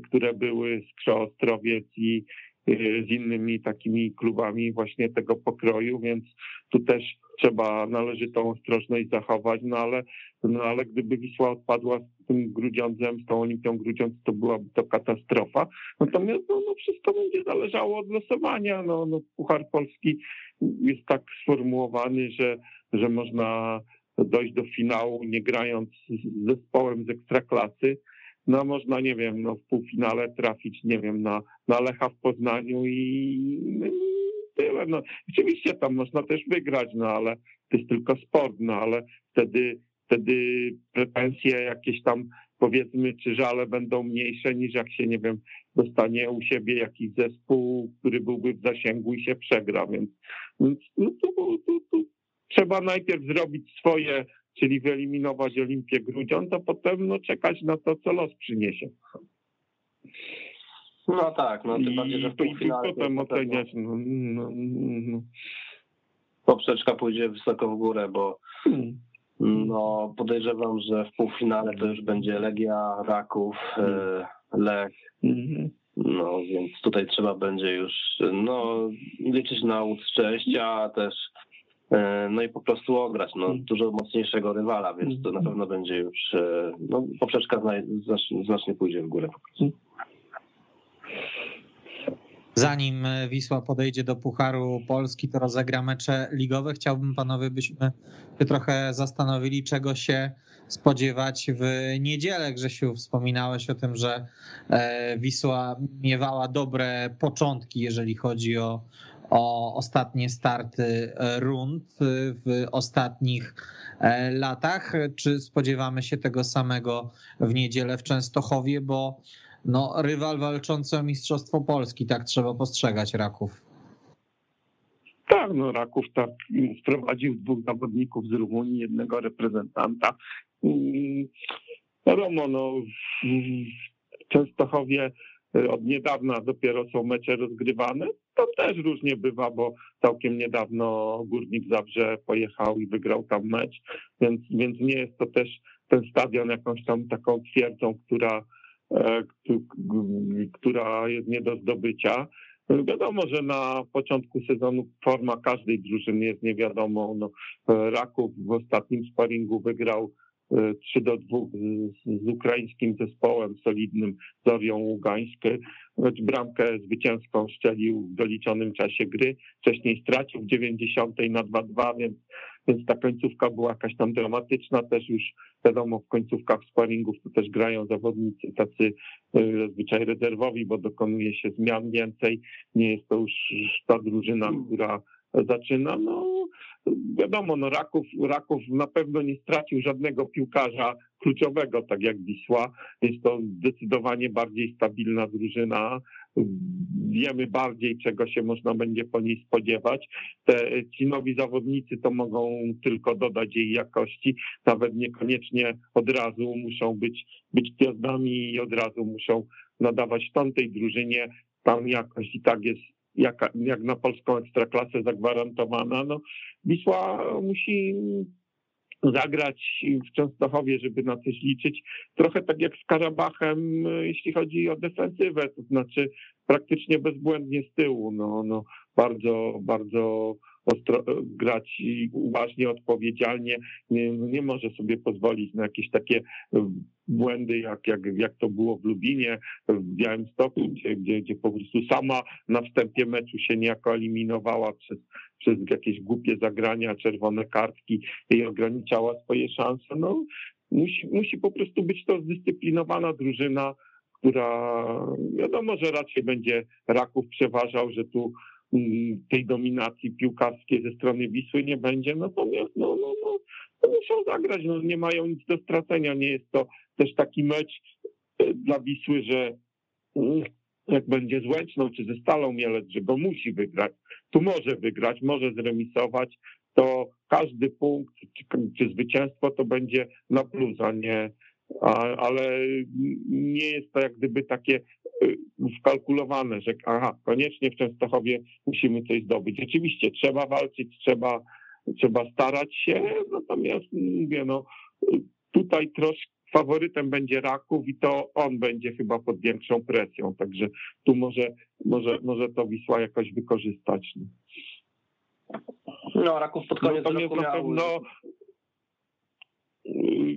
które były z Krzoostrowiec i y, z innymi takimi klubami właśnie tego pokroju, więc tu też trzeba należytą ostrożność zachować, no ale, no ale gdyby Wisła odpadła z tym Grudziądzem, z tą Olimpią Grudziądz, to byłaby to katastrofa. Natomiast no, no wszystko będzie zależało od losowania. No, no, Puchar Polski jest tak sformułowany, że, że można dojść do finału nie grając z zespołem z ekstraklasy. No można, nie wiem, no w półfinale trafić, nie wiem, na, na Lecha w Poznaniu i, tyle. No, oczywiście tam można też wygrać, no ale to jest tylko sport, no ale wtedy, wtedy pretensje jakieś tam powiedzmy, czy żale będą mniejsze niż jak się, nie wiem, dostanie u siebie jakiś zespół, który byłby w zasięgu i się przegra, więc, więc no, to, trzeba najpierw zrobić swoje, czyli wyeliminować Olimpię Grudziądz, a potem no, czekać na to, co los przyniesie. No tak, no tym bardziej, że w półfinale... I potem oceniać, no, no, no. Poprzeczka pójdzie wysoko w górę, bo hmm. no podejrzewam, że w półfinale to już będzie Legia, Raków, hmm. Lech, hmm. no więc tutaj trzeba będzie już no liczyć na szczęścia, a też e, no i po prostu ograć no, dużo mocniejszego rywala, więc to na pewno będzie już e, no, poprzeczka znacznie, znacznie pójdzie w górę po prostu. Zanim Wisła podejdzie do Pucharu Polski, to rozegra mecze ligowe. Chciałbym panowie, byśmy się trochę zastanowili, czego się spodziewać w niedzielę. Grzesiu, wspominałeś o tym, że e, Wisła miewała dobre początki, jeżeli chodzi o, o ostatnie starty rund w ostatnich e, latach. Czy spodziewamy się tego samego w niedzielę w Częstochowie, bo no, rywal walczący o Mistrzostwo Polski, tak trzeba postrzegać Raków. Tak, no Raków tak wprowadził dwóch zawodników z Rumunii, jednego reprezentanta. Wiadomo, no, w Częstochowie od niedawna dopiero są mecze rozgrywane. To też różnie bywa, bo całkiem niedawno Górnik Zabrze pojechał i wygrał tam mecz, więc, więc nie jest to też ten stadion jakąś tam taką twierdzą, która E, która jest nie do zdobycia. Wiadomo, że na początku sezonu forma każdej drużyny jest niewiadomą. No, Raków w ostatnim sparingu wygrał 3 do 2 z, ukraińskim zespołem solidnym Zorią Ługańską, choć bramkę zwycięską szczelił w doliczonym czasie gry. Wcześniej stracił w 90 na 2-2, więc, więc ta końcówka była jakaś tam dramatyczna. Też już wiadomo, w końcówkach sparingów to też grają zawodnicy tacy e, zazwyczaj rezerwowi, bo dokonuje się zmian więcej. Nie jest to już ta drużyna, która zaczyna. No wiadomo, no Raków, Raków na pewno nie stracił żadnego piłkarza kluczowego, tak jak Wisła. Jest to zdecydowanie bardziej stabilna drużyna. Wiemy bardziej, czego się można będzie po niej spodziewać. Te, ci nowi zawodnicy to mogą tylko dodać jej jakości. Nawet niekoniecznie od razu muszą być, być gwiazdami i od razu muszą nadawać ton tej drużynie. Tam jakość i tak jest jak, na polską ekstraklasę zagwarantowana. No, Wisła musi zagrać w Częstochowie, żeby na coś liczyć. Trochę tak jak z Karabachem, jeśli chodzi o defensywę, to znaczy praktycznie bezbłędnie z tyłu. No, no, bardzo, bardzo grać uważnie, odpowiedzialnie. Nie, nie może sobie pozwolić na jakieś takie błędy, jak, jak, jak to było w Lubinie, w Białymstoku, gdzie, gdzie, gdzie po prostu sama na wstępie meczu się niejako eliminowała przez, przez jakieś głupie zagrania, czerwone kartki i ograniczała swoje szanse. No, musi, musi po prostu być to zdyscyplinowana drużyna, która wiadomo, że raczej będzie Raków przeważał, że tu tej dominacji piłkarskiej ze strony Wisły nie będzie, natomiast no, no, no, no muszą zagrać, no, nie mają nic do stracenia, nie jest to też taki mecz e, dla Wisły, że mm, jak będzie z Łęczną czy ze Stalą Mielec, że go musi wygrać, tu może wygrać, może zremisować, to każdy punkt czy, czy zwycięstwo to będzie na plus, a nie, ale nie jest to jak gdyby takie wkalkulowane, że aha, koniecznie w Częstochowie musimy coś zdobyć. Oczywiście trzeba walczyć, trzeba, trzeba starać się, natomiast mówię, no tutaj troszkę faworytem będzie Raków i to on będzie chyba pod większą presją, także tu może, może, może to Wisła jakoś wykorzystać. No, Raków pod koniec Natomiast roku na miał... pewno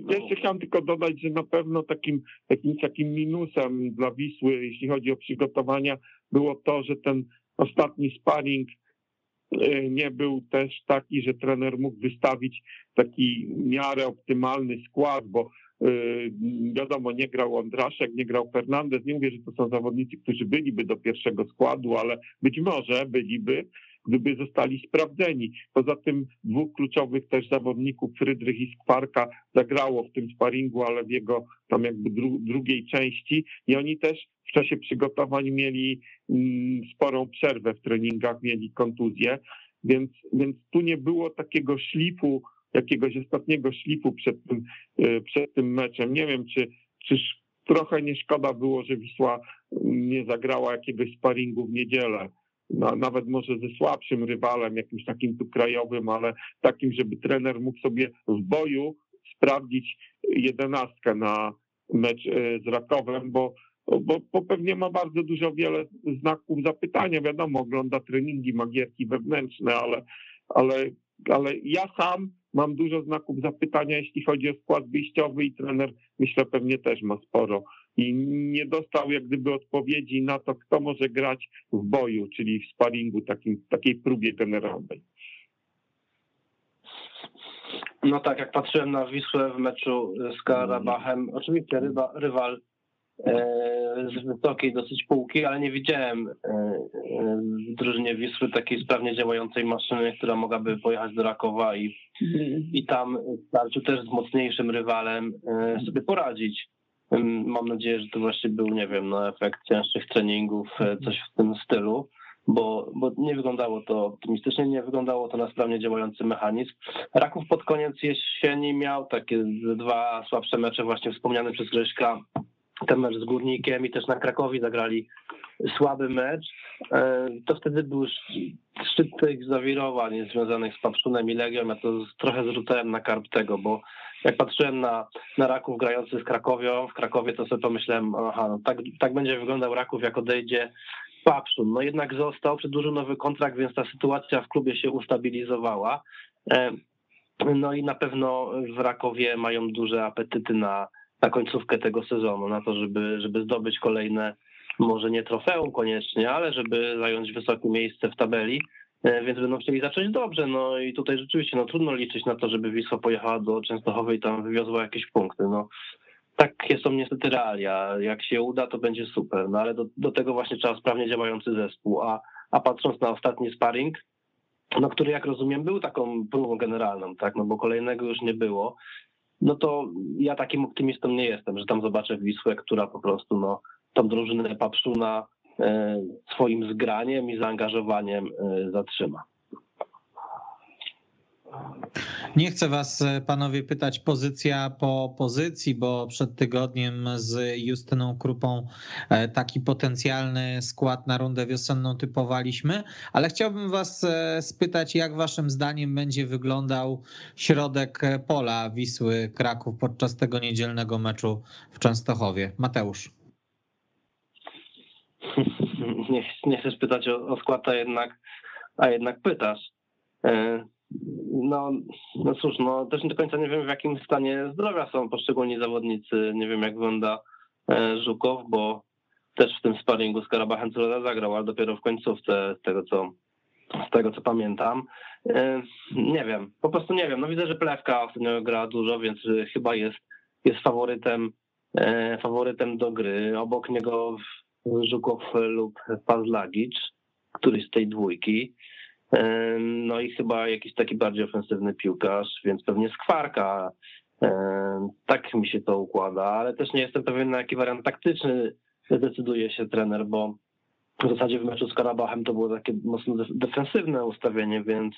jeszcze chciałem tylko dodać, że na pewno takim, takim, takim minusem dla Wisły, jeśli chodzi o przygotowania, było to, że ten ostatni sparring y, nie był też taki, że trener mógł wystawić taki miarę optymalny skład, bo y, wiadomo, nie grał Ondraszek, nie grał Fernandez. Nie mówię, że to są zawodnicy, którzy byliby do pierwszego składu, ale być może byliby, gdyby zostali sprawdzeni. Poza tym dwóch kluczowych też zawodników, Frydrych i Skwarka, zagrało w tym sparingu, ale w jego tam jakby dru drugiej części i oni też w czasie przygotowań mieli mm, sporą przerwę w treningach, mieli kontuzję, więc, więc tu nie było takiego szlifu, jakiegoś ostatniego szlifu przed tym, y, przed tym meczem. Nie wiem, czy, czy trochę nie szkoda było, że Wisła nie zagrała jakiegoś sparingu w niedzielę no, nawet może ze słabszym rywalem, jakimś takim tu krajowym, ale takim, żeby trener mógł sobie w boju sprawdzić jedenastkę na mecz e, z Rakowem, bo, bo, bo pewnie ma bardzo dużo wiele znaków zapytania. Wiadomo, ogląda treningi, magierki wewnętrzne, ale, ale, ale ja sam mam dużo znaków zapytania, jeśli chodzi o skład wyjściowy i trener myślę pewnie też ma sporo i nie dostał jak gdyby odpowiedzi na to, kto może grać w boju, czyli w sparingu, takim, takiej próbie generalnej. No tak, jak patrzyłem na Wisłę w meczu z Karabachem, oczywiście ryba, rywal e, z wysokiej dosyć półki, ale nie widziałem e, e, w drużynie Wisły takiej sprawnie działającej maszyny, która mogłaby pojechać do Rakowa i, i tam starczy też z mocniejszym rywalem sobie poradzić. Mam nadzieję, że to właśnie był, nie wiem, no, efekt cięższych treningów, e, coś w tym stylu, bo, bo nie wyglądało to optymistycznie, nie wyglądało to na sprawnie działający mechanizm. Raków pod koniec jesieni miał takie dwa słabsze mecze, właśnie wspomniany przez Grześka, ten mecz z Górnikiem i też na Krakowi zagrali słaby mecz. E, to wtedy był szczyt tych zawirowań związanych z Papszunem i Legią. Ja to trochę zrzucałem na karb tego, bo jak patrzyłem na, na Raków grający z Krakowią, w Krakowie to sobie pomyślałem, aha, no tak, tak będzie wyglądał Raków, jak odejdzie Papszun. No jednak został, przedłużył nowy kontrakt, więc ta sytuacja w klubie się ustabilizowała. E, no i na pewno w Rakowie mają duże apetyty na, na końcówkę tego sezonu, na to, żeby, żeby zdobyć kolejne, może nie trofeum koniecznie, ale żeby zająć wysokie miejsce w tabeli. E, więc będą chcieli zacząć dobrze. No i tutaj rzeczywiście no, trudno liczyć na to, żeby Wisła pojechała do Częstochowej i tam wywiozła jakieś punkty. No, takie są niestety realia. Jak się uda, to będzie super, no ale do, do tego właśnie trzeba sprawnie działający zespół. A, a patrząc na ostatni sparring, no, który jak rozumiem był taką próbą generalną, tak, no bo kolejnego już nie było, no to ja takim optymistą nie jestem, że tam zobaczę Wisłę, która po prostu no, tą drużynę Papszuna E, swoim zgraniem i zaangażowaniem e, zatrzyma. Nie chcę was, e, panowie, pytać pozycja po pozycji, bo przed tygodniem z Justyną Krupą taki potencjalny skład na rundę wiosenną typowaliśmy, ale chciałbym was spytać, jak waszym zdaniem będzie wyglądał środek pola Wisły Kraków podczas tego niedzielnego meczu w Częstochowie. Mateusz nie, nie chcesz pytać o, o skład, a jednak, a jednak pytasz. E, no, no cóż, no też do końca nie wiem w jakim stanie zdrowia są poszczególni zawodnicy. Nie wiem jak wygląda e, Żukow, bo też w tym sparingu z Karabachem co zagrał, ale dopiero w końcówce z tego co, z tego co pamiętam. E, nie wiem, po prostu nie wiem. No widzę, że Plewka ostatnio gra dużo, więc chyba jest, jest faworytem, faworytem do gry. Obok niego Żukow lub Pazlagic, któryś z tej dwójki. No i chyba jakiś taki bardziej ofensywny piłkarz, więc pewnie skwarka. Tak mi się to układa, ale też nie jestem pewien, na jaki wariant taktyczny zdecyduje się trener, bo w zasadzie w meczu z Karabachem to było takie mocno defensywne ustawienie, więc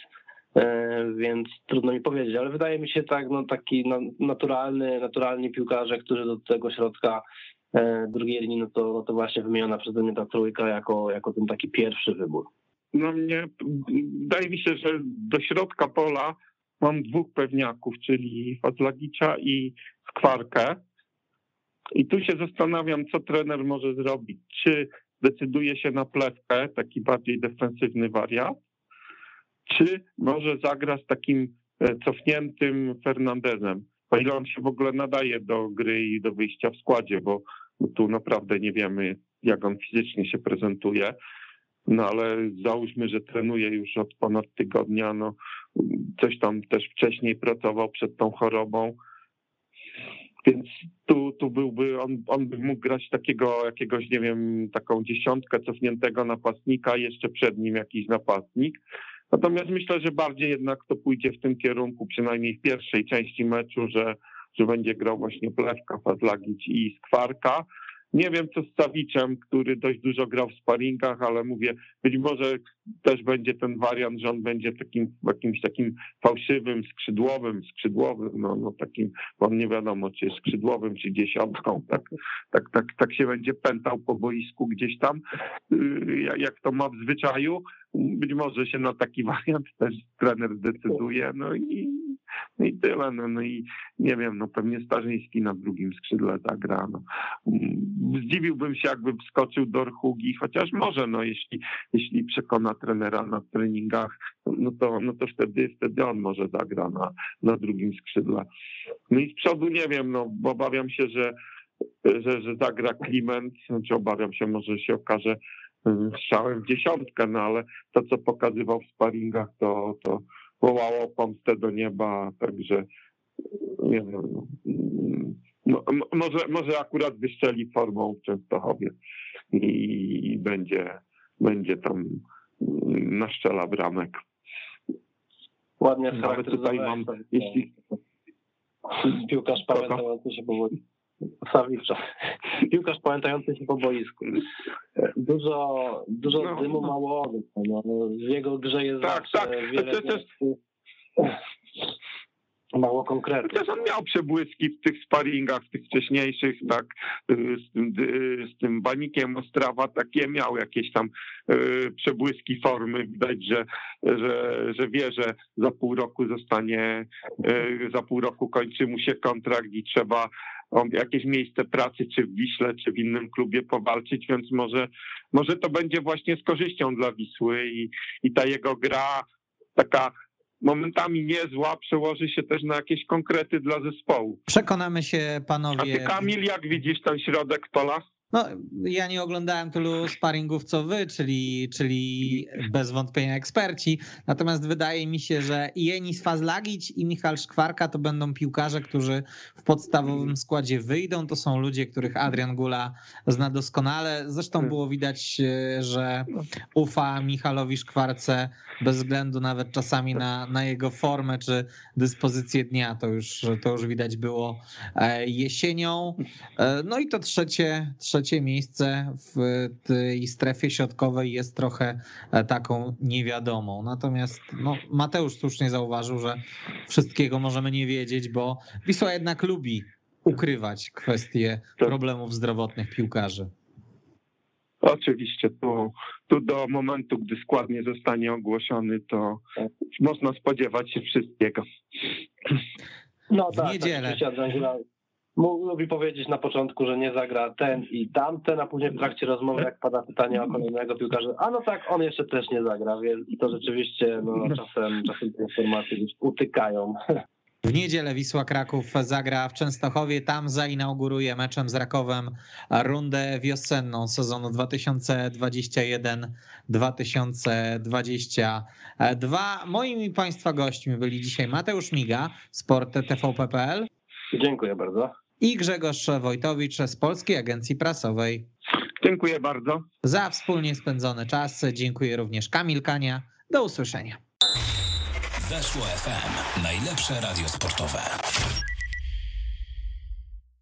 więc trudno mi powiedzieć, ale wydaje mi się tak, no taki naturalny, naturalni piłkarze, którzy do tego środka drugiej linii, no to, no to właśnie wymieniona przeze mnie ta trójka jako, jako ten taki pierwszy wybór. No mnie, wydaje mi się, że do środka pola mam dwóch pewniaków, czyli Fazlagicza i Skwarkę. I tu się zastanawiam, co trener może zrobić. Czy decyduje się na plewkę, taki bardziej defensywny wariant, czy może zagra z takim e, cofniętym Fernandezem, o ile on się w ogóle nadaje do gry i do wyjścia w składzie, bo tu naprawdę nie wiemy, jak on fizycznie się prezentuje. No ale załóżmy, że trenuje już od ponad tygodnia, no coś tam też wcześniej pracował przed tą chorobą. Więc tu, tu byłby, on, on by mógł grać takiego jakiegoś, nie wiem, taką dziesiątkę cofniętego napastnika, jeszcze przed nim jakiś napastnik. Natomiast myślę, że bardziej jednak to pójdzie w tym kierunku, przynajmniej w pierwszej części meczu, że, że będzie grał właśnie Plewka, Fazlagic i Skwarka. Nie wiem, co z Sawiczem, który dość dużo grał w sparingach, ale mówię, być może też będzie ten wariant, że on będzie takim jakimś takim fałszywym, skrzydłowym, skrzydłowym, no, no takim, bo on nie wiadomo, czy jest skrzydłowym, czy dziesiątką, tak, tak, tak, tak się będzie pętał po boisku gdzieś tam, y, jak to ma w zwyczaju. Być może się na taki wariant też trener zdecyduje, no i no i tyle. No, no i nie wiem, no pewnie Starzyński na drugim skrzydle zagra. No. Zdziwiłbym się, jakby wskoczył do Orchugi, chociaż może, no jeśli, jeśli przekona trenera na treningach, no to, no to wtedy, wtedy on może zagra na, na drugim skrzydle. No i z przodu nie wiem, no bo obawiam się, że, że, że zagra Kliment, znaczy obawiam się, może się okaże mm, strzałem w dziesiątkę, no ale to, co pokazywał w sparingach, to, to, wołało pomstę do nieba, także nie wiem, no, może, może akurat wystrzeli formą w Częstochowie i będzie, będzie tam naszczela bramek. Ładnie Nawet tutaj mam, jeśli... Piłkarz pamiętający się powoli. Sawicza. Piłkarz pamiętający się po boisku. Dużo, dużo no, dymu, no. mało ognia. No, w jego grze jest tak, tak. wiele to, to, mało konkretnie. Chociaż on miał przebłyski w tych sparingach, w tych wcześniejszych, tak, z tym, z tym banikiem Ostrawa, takie miał jakieś tam y, przebłyski formy. Widać, że, że, że wie, że za pół roku zostanie, y, za pół roku kończy mu się kontrakt i trzeba o jakieś miejsce pracy, czy w Wiśle, czy w innym klubie powalczyć, więc może, może to będzie właśnie z korzyścią dla Wisły i, i ta jego gra taka momentami niezła przełoży się też na jakieś konkrety dla zespołu. Przekonamy się panowie. A ty Kamil, jak widzisz ten środek pola? No, ja nie oglądałem tylu sparingów co wy, czyli, czyli bez wątpienia eksperci. Natomiast wydaje mi się, że i Enis Fazlagic i Michal Szkwarka to będą piłkarze, którzy w podstawowym składzie wyjdą. To są ludzie, których Adrian Gula zna doskonale. Zresztą hmm. było widać, e, że ufa Michalowi Szkwarce bez względu nawet czasami na, na jego formę czy dyspozycję dnia. To już, to już widać było e, jesienią. E, no i to trzecie, trzecie trzecie miejsce w tej strefie środkowej jest trochę e, taką niewiadomą. Natomiast no, Mateusz słusznie zauważył, że wszystkiego możemy nie wiedzieć, bo Wisła jednak lubi ukrywać kwestie tak. problemów zdrowotnych piłkarzy. Oczywiście, tu, tu do momentu, gdy skład nie zostanie ogłoszony, to tak. można spodziewać się wszystkiego. No tak, w niedzielę. Tak, lubi powiedzieć na początku, że nie zagra ten i tamten, a później w trakcie rozmowy, jak pada pytanie o kolejnego piłkarza, a no tak, on jeszcze też nie zagra, więc to rzeczywiście no, czasem, czasem te informacje gdzieś utykają. W niedzielę Wisła Kraków zagra w Częstochowie. Tam zainauguruje meczem z Rakowem rundę wiosenną sezonu 2021-2022. Moimi Państwa gośćmi byli dzisiaj Mateusz Miga, Sport TVP.pl. Dziękuję bardzo i Grzegorz Wojtowicz z Polskiej Agencji Prasowej. Dziękuję bardzo. Za wspólnie spędzony czas dziękuję również Kamil Kania. Do usłyszenia. Weszło FM. Najlepsze radio sportowe.